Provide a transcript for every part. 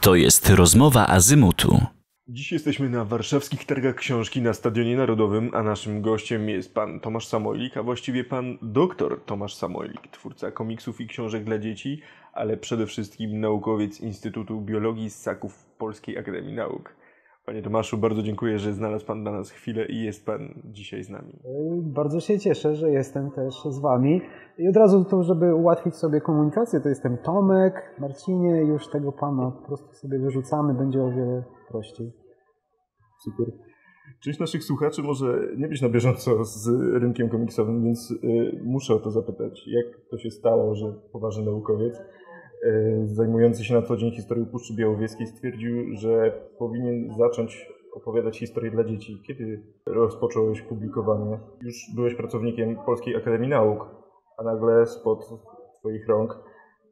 To jest rozmowa Azymutu. Dziś jesteśmy na warszawskich targach książki na Stadionie Narodowym, a naszym gościem jest pan Tomasz Samojlik, a właściwie pan doktor Tomasz Samojlik, twórca komiksów i książek dla dzieci, ale przede wszystkim naukowiec Instytutu Biologii Ssaków Polskiej Akademii Nauk. Panie Tomaszu, bardzo dziękuję, że znalazł Pan dla nas chwilę i jest Pan dzisiaj z nami. Bardzo się cieszę, że jestem też z Wami. I od razu to, żeby ułatwić sobie komunikację, to jestem Tomek, Marcinie, już tego Pana po prostu sobie wyrzucamy, będzie o wiele prościej. Super. Część naszych słuchaczy może nie być na bieżąco z rynkiem komiksowym, więc y, muszę o to zapytać. Jak to się stało, że poważny naukowiec y, zajmujący się na co dzień historią Puszczy Białowieskiej stwierdził, że powinien zacząć opowiadać historię dla dzieci. Kiedy rozpocząłeś publikowanie? Już byłeś pracownikiem Polskiej Akademii Nauk, a nagle spod Twoich rąk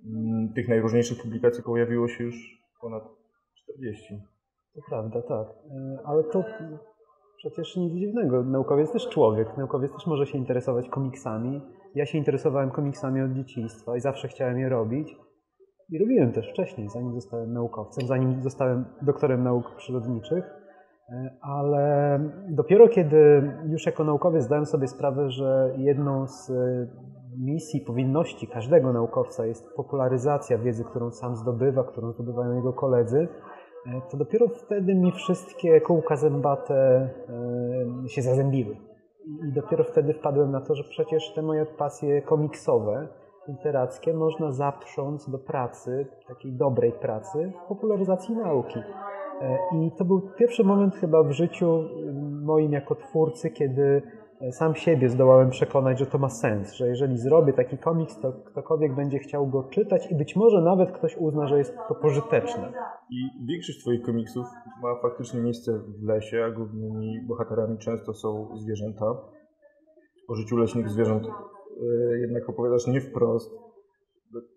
mm, tych najróżniejszych publikacji pojawiło się już ponad 40. To prawda, tak. E, Ale to przecież nic dziwnego. Naukowiec też człowiek. Naukowiec też może się interesować komiksami. Ja się interesowałem komiksami od dzieciństwa i zawsze chciałem je robić. I robiłem też wcześniej, zanim zostałem naukowcem, zanim zostałem doktorem nauk przyrodniczych. E, Ale dopiero kiedy już jako naukowiec zdałem sobie sprawę, że jedną z e, misji, powinności każdego naukowca jest popularyzacja wiedzy, którą sam zdobywa, którą zdobywają jego koledzy, E, to dopiero wtedy mi wszystkie kółka zębate się zazębiły. I dopiero wtedy wpadłem na to, że przecież te moje pasje komiksowe, literackie można zaprząc do pracy, takiej dobrej pracy, w popularyzacji nauki. E, I to był pierwszy moment chyba w życiu moim jako twórcy, kiedy sam siebie zdołałem przekonać, że to ma sens, że jeżeli zrobię taki komiks, to ktokolwiek będzie chciał go czytać i być może nawet ktoś uzna, że jest to pożyteczne. I większość Twoich komiksów ma faktycznie miejsce w lesie, a głównymi bohaterami często są zwierzęta. O życiu leśnych zwierząt jednak opowiadasz nie wprost,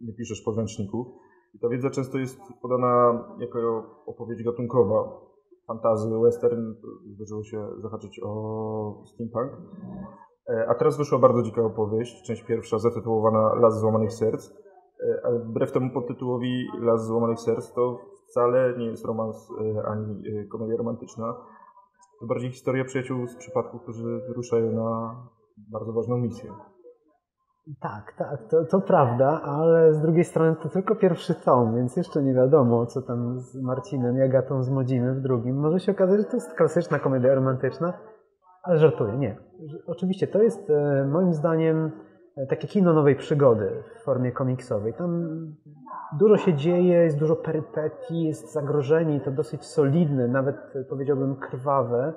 nie piszesz podręczników. I ta wiedza często jest podana jako opowieść gatunkowa, fantazy, western, zdarzyło się zahaczyć o steampunk. E, a teraz wyszła bardzo dzika opowieść, część pierwsza zatytułowana Las Złamanych Serc. E, ale wbrew temu podtytułowi Las Złamanych Serc to wcale nie jest romans e, ani komedia romantyczna. To bardziej historia przyjaciół z przypadku, którzy wyruszają na bardzo ważną misję. Tak, tak, to, to prawda, ale z drugiej strony to tylko pierwszy tom, więc jeszcze nie wiadomo, co tam z Marcinem i Agatą zmodzimy w drugim. Może się okazać, że to jest klasyczna komedia romantyczna, ale żartuję, nie. Oczywiście to jest e, moim zdaniem e, takie kino nowej przygody w formie komiksowej. Tam dużo się dzieje, jest dużo perypetii, jest zagrożenie i to dosyć solidne, nawet e, powiedziałbym krwawe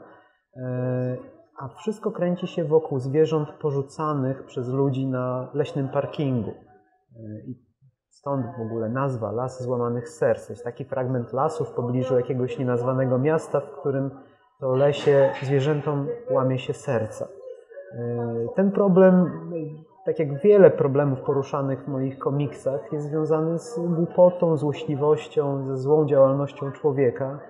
a wszystko kręci się wokół zwierząt porzucanych przez ludzi na leśnym parkingu. I stąd w ogóle nazwa Las Złamanych Serc. To jest taki fragment lasu w pobliżu jakiegoś nienazwanego miasta, w którym to lesie zwierzętom łamie się serca. Ten problem, tak jak wiele problemów poruszanych w moich komiksach, jest związany z głupotą, złośliwością, ze złą działalnością człowieka.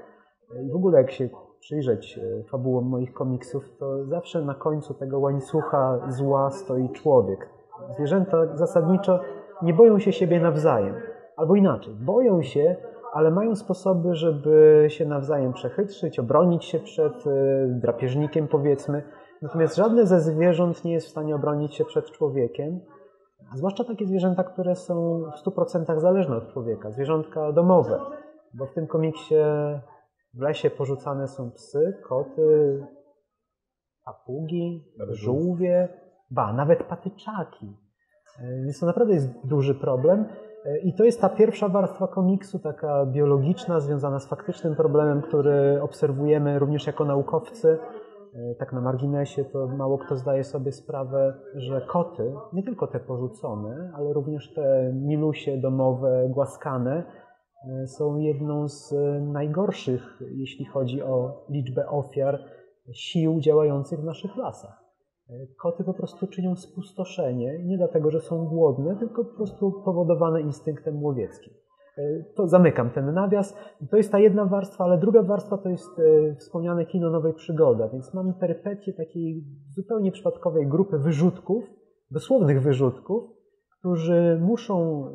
I w ogóle jak się przyjrzeć e, fabułom moich komiksów, to zawsze na końcu tego łańcucha zła stoi człowiek. Zwierzęta zasadniczo nie boją się siebie nawzajem. Albo inaczej, boją się, ale mają sposoby, żeby się nawzajem przechytrzyć, obronić się przed e, drapieżnikiem, powiedzmy. Natomiast żadne ze zwierząt nie jest w stanie obronić się przed człowiekiem, a zwłaszcza takie zwierzęta, które są w 100% zależne od człowieka, zwierzątka domowe. Bo w tym komiksie w lesie porzucane są psy, koty, papugi, żółwie, ba, nawet patyczaki. E, więc to naprawdę jest duży problem. E, I to jest ta pierwsza warstwa komiksu, taka biologiczna, związana z faktycznym problemem, który obserwujemy również jako naukowcy. E, tak na marginesie, to mało kto zdaje sobie sprawę, że koty, nie tylko te porzucone, ale również te milusie domowe, głaskane, są jedną z e, najgorszych, jeśli chodzi o liczbę ofiar sił działających w naszych lasach. E, koty po prostu czynią spustoszenie, nie dlatego, że są głodne, tylko po prostu powodowane instynktem łowieckim. To zamykam ten nawias. To jest ta jedna warstwa, ale druga warstwa to jest wspomniane kino nowej przygody. Więc mamy perypetię takiej zupełnie przypadkowej grupy wyrzutków, dosłownych wyrzutków, którzy muszą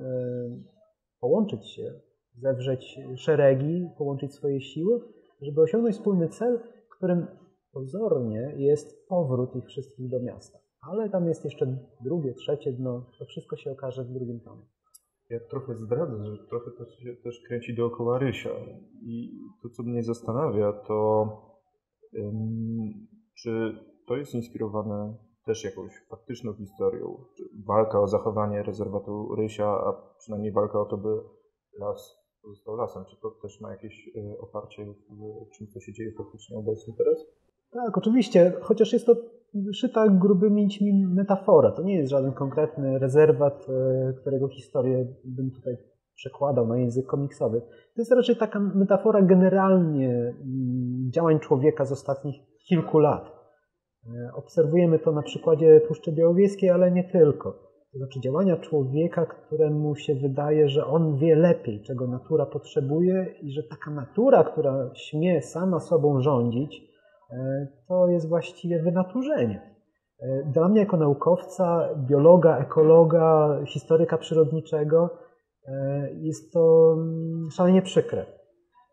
połączyć się zewrzeć szeregi, połączyć swoje siły, żeby osiągnąć wspólny cel, którym pozornie jest powrót ich wszystkich do miasta. Ale tam jest jeszcze drugie, trzecie dno, to wszystko się okaże w drugim tomie. Ja trochę zdradzę, że trochę to się też kręci dookoła Rysia. I to, co mnie zastanawia, to czy to jest inspirowane też jakąś faktyczną historią? Walka o zachowanie rezerwatu Rysia, a przynajmniej walka o to, by las pozostał lasem. Czy to też ma jakieś e, oparcie w czymś, co się dzieje faktycznie obecnie teraz? Tak, oczywiście, chociaż jest to szyta grubymi nićmi metafora. To nie jest żaden konkretny rezerwat, e, którego historię bym tutaj przekładał na język komiksowy. To jest raczej taka metafora generalnie mm, działań człowieka z ostatnich kilku lat. E, obserwujemy to na przykładzie Puszczy Białowieskiej, ale nie tylko. To znaczy działania człowieka, któremu się wydaje, że on wie lepiej, czego natura potrzebuje i że taka natura, która śmie sama sobą rządzić, E, to jest właściwie wynaturzenie. E, dla mnie jako naukowca, biologa, ekologa, historyka przyrodniczego e, jest to mm, szalenie przykre.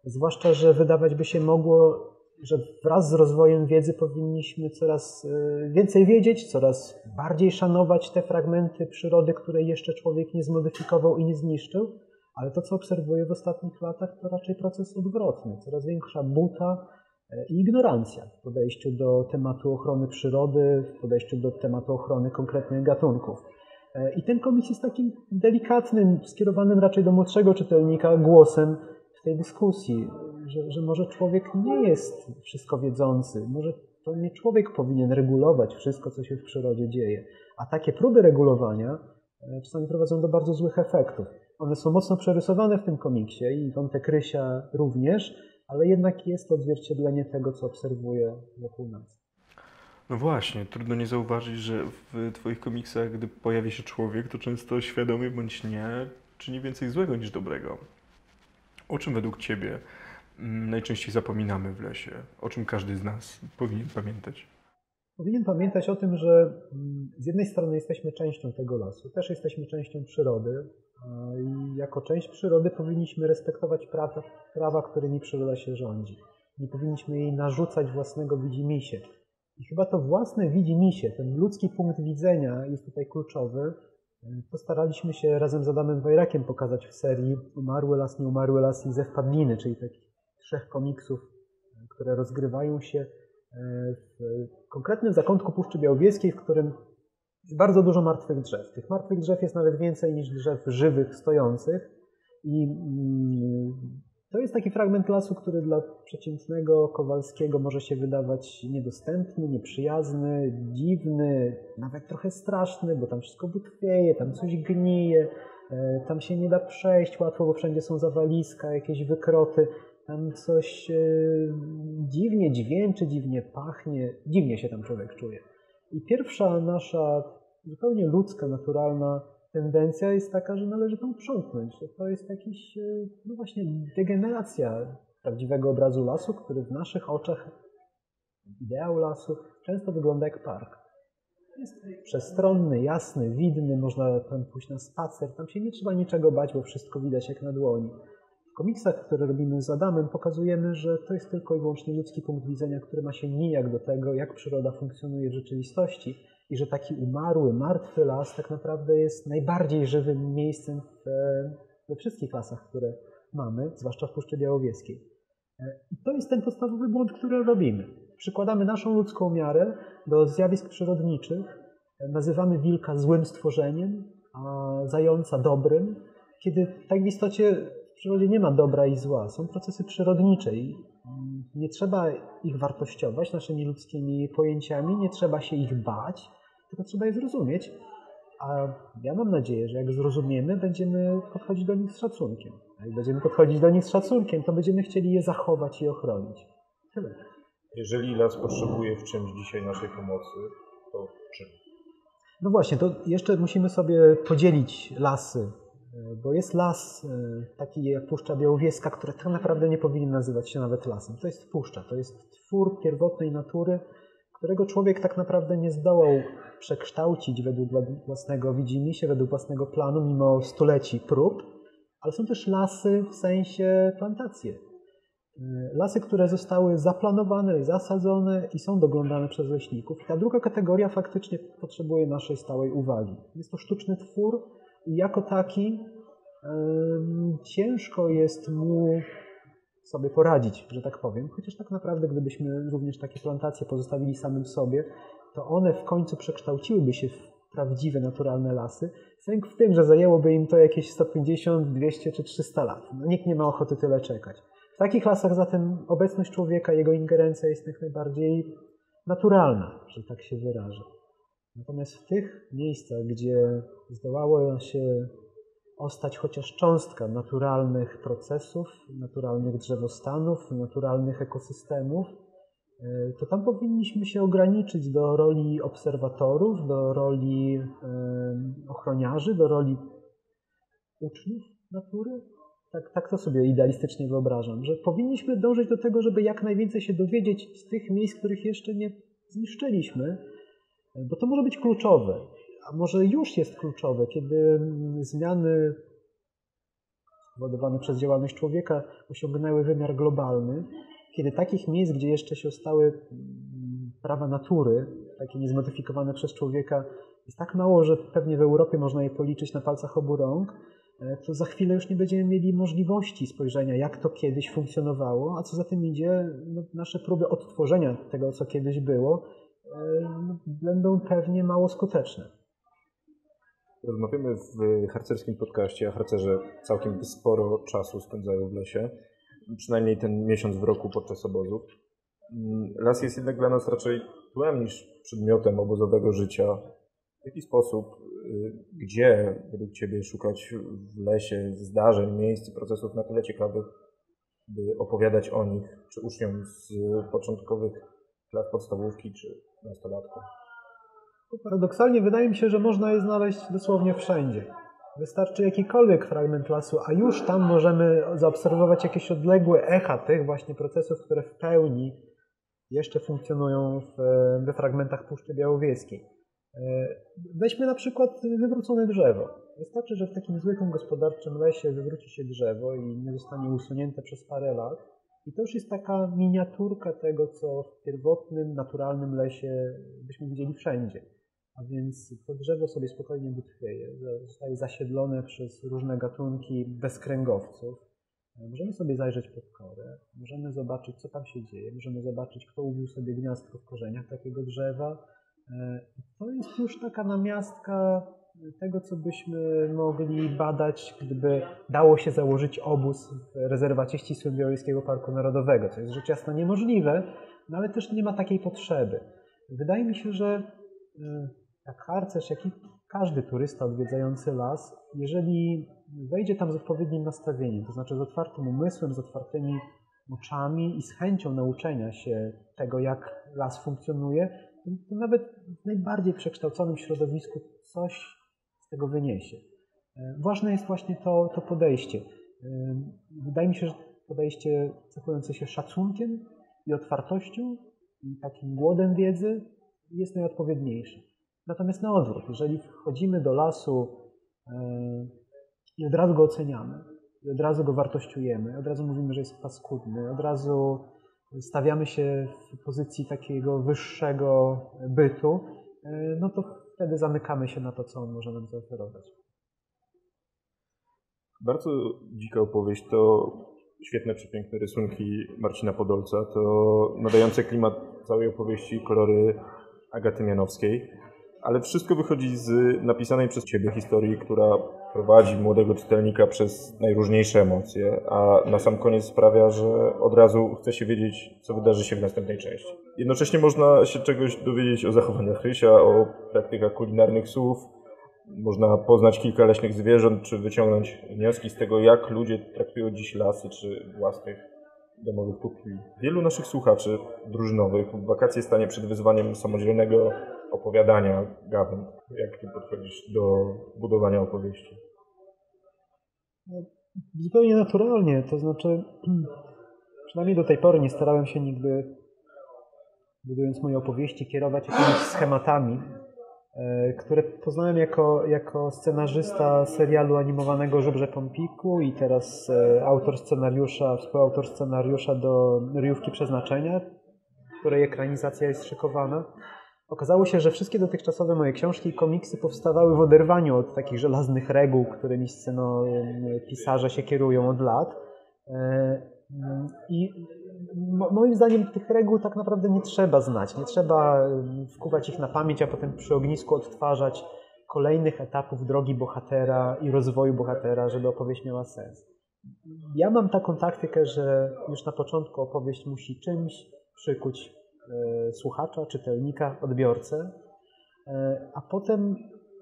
Zwłaszcza, że wydawać by się mogło, że wraz z rozwojem wiedzy powinniśmy coraz więcej wiedzieć, coraz bardziej szanować te fragmenty przyrody, które jeszcze człowiek nie zmodyfikował i nie zniszczył. Ale to, co obserwuję w ostatnich latach, to raczej proces odwrotny. Coraz większa buta, i ignorancja w podejściu do tematu ochrony przyrody, w podejściu do tematu ochrony konkretnych gatunków. E, I ten komiks jest takim delikatnym, skierowanym raczej do młodszego czytelnika głosem w tej dyskusji, że, że może człowiek nie jest wszystko wiedzący, może to nie człowiek powinien regulować wszystko, co się w przyrodzie dzieje. A takie próby regulowania e, czasami prowadzą do bardzo złych efektów. One są mocno przerysowane w tym komiksie i wątek Rysia również, ale jednak jest to odzwierciedlenie tego, co obserwuję wokół nas. No właśnie, trudno nie zauważyć, że w Twoich komiksach, gdy pojawi się człowiek, to często świadomie bądź nie czyni więcej złego niż dobrego. O czym według Ciebie najczęściej zapominamy w lesie? O czym każdy z nas powinien pamiętać? Powinien pamiętać o tym, że mm, z jednej strony jesteśmy częścią tego lasu, też jesteśmy częścią przyrody, i jako część przyrody powinniśmy respektować prawa, prawa, którymi przyroda się rządzi. Nie powinniśmy jej narzucać własnego widzimisię. I chyba to własne widzimisię, ten ludzki punkt widzenia jest tutaj kluczowy. Postaraliśmy się razem z Adamem Wajrakiem pokazać w serii Umarły las, nieumarły las i Zew Padliny, czyli takich trzech komiksów, które rozgrywają się e, w konkretnym zakątku Puszczy Białowieskiej, w którym bardzo dużo martwych drzew. Tych martwych drzew jest nawet więcej niż drzew żywych, stojących. I mm, to jest taki fragment lasu, który dla przeciętnego Kowalskiego może się wydawać niedostępny, nieprzyjazny, dziwny, nawet trochę straszny, bo tam wszystko butwieje, tam coś gnije, e, tam się nie da przejść łatwo, bo wszędzie są zawaliska, jakieś wykroty, tam coś e, dziwnie dźwięczy, dziwnie pachnie, dziwnie się tam człowiek czuje. I pierwsza nasza zupełnie ludzka, naturalna tendencja jest taka, że należy to uprzątnąć, to jest jakiś, e, no właśnie, degeneracja prawdziwego obrazu lasu, który w naszych oczach, ideał lasu, często wygląda jak park. Jest przestronny, jasny, widny, można tam pójść na spacer, tam się nie trzeba niczego bać, bo wszystko widać jak na dłoni. Komiksach, które robimy z Adamem, pokazujemy, że to jest tylko i wyłącznie ludzki punkt widzenia, który ma się nijak do tego, jak przyroda funkcjonuje w rzeczywistości i że taki umarły, martwy las tak naprawdę jest najbardziej żywym miejscem w, we wszystkich lasach, które mamy, zwłaszcza w Puszczy Białowieskiej. I to jest ten podstawowy błąd, który robimy. Przykładamy naszą ludzką miarę do zjawisk przyrodniczych, nazywamy wilka złym stworzeniem, a zająca dobrym, kiedy tak w istocie w przyrodzie nie ma dobra i zła. Są procesy przyrodnicze i nie trzeba ich wartościować naszymi ludzkimi pojęciami, nie trzeba się ich bać, tylko trzeba je zrozumieć. A ja mam nadzieję, że jak zrozumiemy, będziemy podchodzić do nich z szacunkiem. A jak będziemy podchodzić do nich z szacunkiem, to będziemy chcieli je zachować i ochronić. Tyle. Jeżeli las potrzebuje w czymś dzisiaj naszej pomocy, to czym? No właśnie, to jeszcze musimy sobie podzielić lasy bo jest las e, taki jak Puszcza Białowieska, który tak naprawdę nie powinien nazywać się nawet lasem. To jest puszcza, to jest twór pierwotnej natury, którego człowiek tak naprawdę nie zdołał przekształcić według własnego widzimisię, według własnego planu, mimo stuleci prób. ale są też lasy w sensie plantacje. Lasy, które zostały zaplanowane, zasadzone i są doglądane przez leśników. ta druga kategoria faktycznie potrzebuje naszej stałej uwagi. Jest to sztuczny twór jako taki ciężko jest mu sobie poradzić, że tak powiem. Chociaż tak naprawdę, gdybyśmy również takie plantacje pozostawili samym sobie, to one w końcu przekształciłyby się w prawdziwe, naturalne lasy. Sęk w tym, że zajęłoby im to jakieś 150, 200 czy 300 lat. No, nikt nie ma ochoty tyle czekać. W takich lasach zatem obecność człowieka, jego ingerencja jest jak najbardziej naturalna, że tak się wyrażę. Natomiast w tych miejscach, gdzie zdołało się ostać chociaż cząstka naturalnych procesów, naturalnych drzewostanów, naturalnych ekosystemów, e, to tam powinniśmy się ograniczyć do roli obserwatorów, do roli ochroniarzy, do roli uczniów natury. Tak, tak to sobie idealistycznie wyobrażam, że powinniśmy dążyć do tego, żeby jak najwięcej się dowiedzieć z tych miejsc, których jeszcze nie zniszczyliśmy, bo to może być kluczowe. A może już jest kluczowe, kiedy mm, zmiany spowodowane przez działalność człowieka osiągnęły wymiar globalny, kiedy takich miejsc, gdzie jeszcze się ostały mm, prawa natury, takie niezmodyfikowane przez człowieka, jest tak mało, że pewnie w Europie można je policzyć na palcach obu rąk, e, to za chwilę już nie będziemy mieli możliwości spojrzenia, jak to kiedyś funkcjonowało, a co za tym idzie, no, nasze próby odtworzenia tego, co kiedyś było, będą pewnie mało skuteczne. Rozmawiamy w harcerskim podcaście, a harcerze całkiem sporo czasu spędzają w lesie, przynajmniej ten miesiąc w roku podczas obozów. Las jest jednak dla nas raczej tłem niż przedmiotem obozowego życia. W jaki sposób, y, gdzie według Ciebie szukać w lesie zdarzeń, miejsc procesów na tyle ciekawych, by opowiadać o nich, czy uczniom z początkowych klas podstawówki, czy Paradoksalnie wydaje mi się, że można je znaleźć dosłownie wszędzie. Wystarczy jakikolwiek fragment lasu, a już tam możemy zaobserwować jakieś odległe echa tych właśnie procesów, które w pełni jeszcze funkcjonują w, we fragmentach Puszczy Białowieskiej. E, weźmy na przykład wywrócone drzewo. Wystarczy, że w takim zwykłym gospodarczym lesie wywróci się drzewo i nie zostanie usunięte przez parę lat. I to już jest taka miniaturka tego, co w pierwotnym, naturalnym lesie byśmy widzieli wszędzie. A więc to drzewo sobie spokojnie wytchwieje, zostaje zasiedlone przez różne gatunki bezkręgowców. Możemy sobie zajrzeć pod korę, możemy zobaczyć, co tam się dzieje, możemy zobaczyć, kto ubił sobie gniazdko w korzeniach takiego drzewa. To jest już taka namiastka tego, co byśmy mogli badać, gdyby dało się założyć obóz w rezerwacie ścisłym Białowieskiego Parku Narodowego, co jest rzecz jasna niemożliwe, no ale też nie ma takiej potrzeby. Wydaje mi się, że jak harcerz, jak i każdy turysta odwiedzający las, jeżeli wejdzie tam z odpowiednim nastawieniem, to znaczy z otwartym umysłem, z otwartymi oczami i z chęcią nauczenia się tego, jak las funkcjonuje, to nawet w najbardziej przekształconym środowisku coś tego wyniesie. E, ważne jest właśnie to, to podejście. E, wydaje mi się, że podejście cechujące się szacunkiem i otwartością i takim głodem wiedzy jest najodpowiedniejsze. Natomiast na odwrót, jeżeli wchodzimy do lasu e, i od razu go oceniamy, i od razu go wartościujemy, od razu mówimy, że jest paskudny, od razu stawiamy się w pozycji takiego wyższego bytu, no to wtedy zamykamy się na to, co on może nam zaoferować. Bardzo dzika opowieść to świetne, przepiękne rysunki Marcina Podolca, to nadające klimat całej opowieści kolory Agaty Mianowskiej ale wszystko wychodzi z napisanej przez Ciebie historii, która prowadzi młodego czytelnika przez najróżniejsze emocje, a na sam koniec sprawia, że od razu chce się wiedzieć, co wydarzy się w następnej części. Jednocześnie można się czegoś dowiedzieć o zachowaniach Rysia, o praktykach kulinarnych słów, można poznać kilka leśnych zwierząt, czy wyciągnąć wnioski z tego, jak ludzie traktują dziś lasy, czy własnych domowych pupili. Wielu naszych słuchaczy drużynowych w wakacje stanie przed wyzwaniem samodzielnego opowiadania gawęd. Jak ty podchodzisz do budowania opowieści? No, zupełnie naturalnie, to znaczy przynajmniej do tej pory nie starałem się nigdy budując moje opowieści kierować jakimiś schematami. E, które poznałem jako, jako scenarzysta serialu animowanego Żubrze Pompiku i teraz e, autor scenariusza, współautor scenariusza do Ryjówki Przeznaczenia, której ekranizacja jest szykowana. Okazało się, że wszystkie dotychczasowe moje książki i komiksy powstawały w oderwaniu od takich żelaznych reguł, którymi scenopisarze się kierują od lat. I moim zdaniem tych reguł tak naprawdę nie trzeba znać. Nie trzeba wkuwać ich na pamięć, a potem przy ognisku odtwarzać kolejnych etapów drogi bohatera i rozwoju bohatera, żeby opowieść miała sens. Ja mam taką taktykę, że już na początku opowieść musi czymś przykuć e, słuchacza, czytelnika, odbiorcę, e, a potem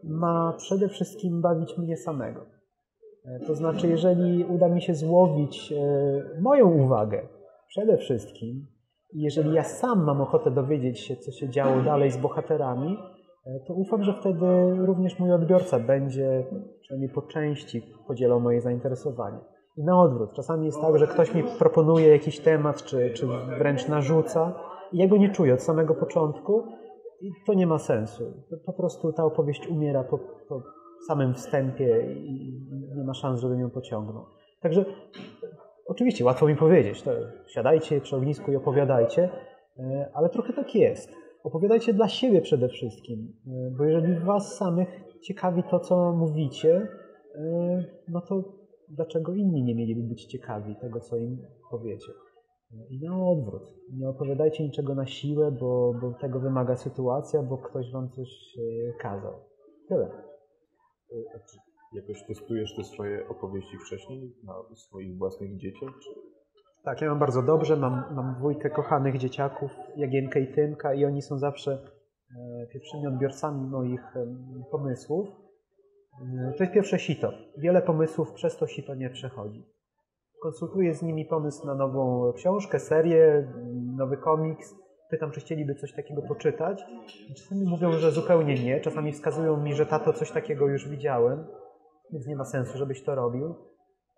ma przede wszystkim bawić mnie samego. To znaczy, jeżeli uda mi się złowić moją uwagę przede wszystkim, jeżeli ja sam mam ochotę dowiedzieć się, co się działo dalej z bohaterami, e, to ufam, że wtedy również mój odbiorca będzie, przynajmniej po części, podzielał moje zainteresowanie. I na odwrót. Czasami jest tak, że ktoś mi proponuje jakiś temat, czy, czy wręcz narzuca, i ja go nie czuję od samego początku, i to nie ma sensu. Po prostu ta opowieść umiera po, po samym wstępie i nie ma szans, żebym ją pociągnął. Także Oczywiście, łatwo mi powiedzieć, to siadajcie przy ognisku i opowiadajcie, e, ale trochę tak jest. Opowiadajcie dla siebie przede wszystkim, e, bo jeżeli was samych ciekawi to, co mówicie, e, no to dlaczego inni nie mieliby być ciekawi tego, co im powiecie? I na odwrót. Nie opowiadajcie niczego na siłę, bo, bo tego wymaga sytuacja, bo ktoś wam coś kazał. Tyle. Jakoś testujesz te swoje opowieści wcześniej na swoich własnych dzieciach? Tak, ja mam bardzo dobrze. Mam, mam dwójkę kochanych dzieciaków, Jagienkę i Tymka, i oni są zawsze e, pierwszymi odbiorcami moich pomysłów. E, to jest pierwsze sito. Wiele pomysłów przez to sito nie przechodzi. Konsultuję z nimi pomysł na nową książkę, serię, nowy komiks. Pytam, czy chcieliby coś takiego poczytać. Czasami mówią, że zupełnie nie. Czasami wskazują mi, że tato, coś takiego już widziałem więc nie ma sensu, żebyś to robił.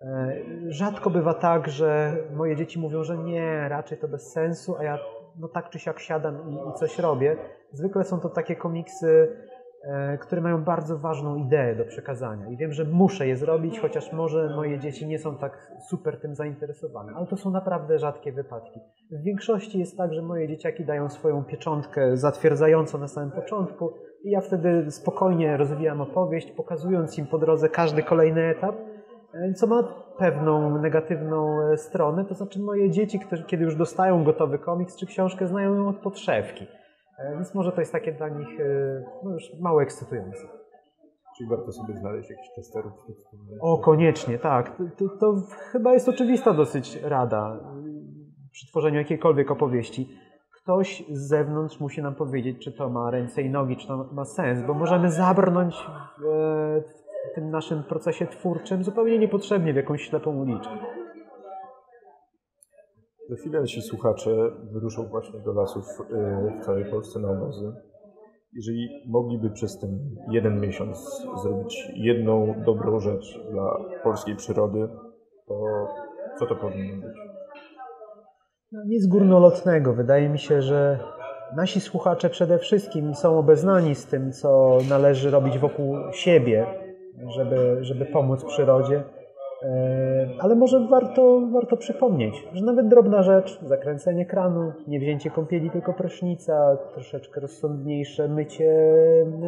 E, rzadko bywa tak, że moje dzieci mówią, że nie, raczej to bez sensu, a ja no tak czy siak siadam i, i coś robię. Zwykle są to takie komiksy, e, które mają bardzo ważną ideę do przekazania i wiem, że muszę je zrobić, chociaż może moje dzieci nie są tak super tym zainteresowane, ale to są naprawdę rzadkie wypadki. W większości jest tak, że moje dzieciaki dają swoją pieczątkę zatwierdzającą na samym początku i ja wtedy spokojnie rozwijam opowieść, pokazując im po drodze każdy kolejny etap, e, co ma pewną negatywną e, stronę, to znaczy moje dzieci, które, kiedy już dostają gotowy komiks czy książkę, znają ją od podszewki. E, więc może to jest takie dla nich no już mało ekscytujące. Czyli warto sobie znaleźć jakiś testerów O, koniecznie, tak. To, to, chyba jest oczywista dosyć rada przy tworzeniu jakiejkolwiek opowieści ktoś z zewnątrz musi nam powiedzieć, czy to ma ręce i nogi, czy to ma sens, bo możemy zabrnąć w, tym naszym procesie twórczym zupełnie niepotrzebnie w jakąś ślepą uliczkę. Za chwilę nasi słuchacze wyruszą właśnie do lasów e, w całej Polsce na obozy. Jeżeli mogliby przez ten jeden miesiąc zrobić jedną dobrą rzecz dla polskiej przyrody, to co to powinno być? No, nic górnolotnego. Wydaje mi się, że nasi słuchacze przede wszystkim są obeznani z tym, co należy robić wokół siebie, żeby, żeby pomóc przyrodzie. E, ale może warto, warto przypomnieć, że nawet drobna rzecz, zakręcenie kranu, nie wzięcie kąpieli, tylko prysznica, troszeczkę rozsądniejsze mycie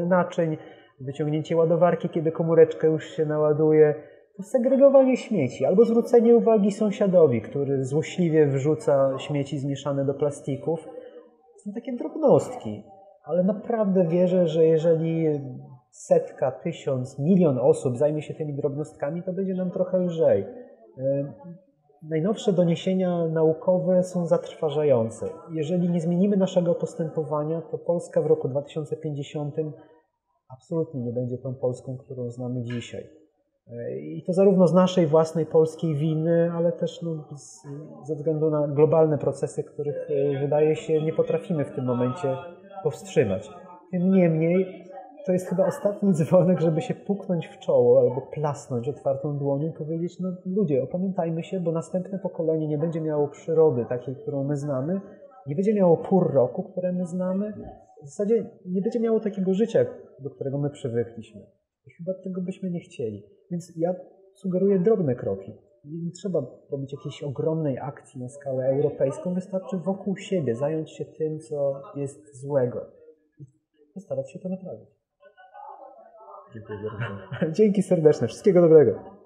naczyń, wyciągnięcie ładowarki, kiedy komóreczka już się naładuje, segregowanie śmieci albo zwrócenie uwagi sąsiadowi, który złośliwie wrzuca śmieci zmieszane do plastików. Są takie drobnostki, ale naprawdę wierzę, że jeżeli setka, tysiąc, milion osób zajmie się tymi drobnostkami, to będzie nam trochę lżej. E, najnowsze doniesienia naukowe są zatrważające. Jeżeli nie zmienimy naszego postępowania, to Polska w roku 2050 absolutnie nie będzie tą Polską, którą znamy dzisiaj. I to zarówno z naszej własnej polskiej winy, ale też no, z, ze względu na globalne procesy, których e, wydaje się nie potrafimy w tym momencie powstrzymać. Tym niemniej to jest chyba ostatni dzwonek, żeby się puknąć w czoło albo plasnąć otwartą dłonią i powiedzieć, no ludzie, opamiętajmy się, bo następne pokolenie nie będzie miało przyrody takiej, którą my znamy, nie będzie miało pór roku, które my znamy w zasadzie nie będzie miało takiego życia, do którego my przywykliśmy. I chyba tego byśmy nie chcieli. Więc ja sugeruję drobne kroki. Nie trzeba robić jakiejś ogromnej akcji na skalę europejską, wystarczy wokół siebie zająć się tym, co jest złego i postarać się to naprawić. Dziękuję bardzo. Dzięki serdeczne, wszystkiego dobrego.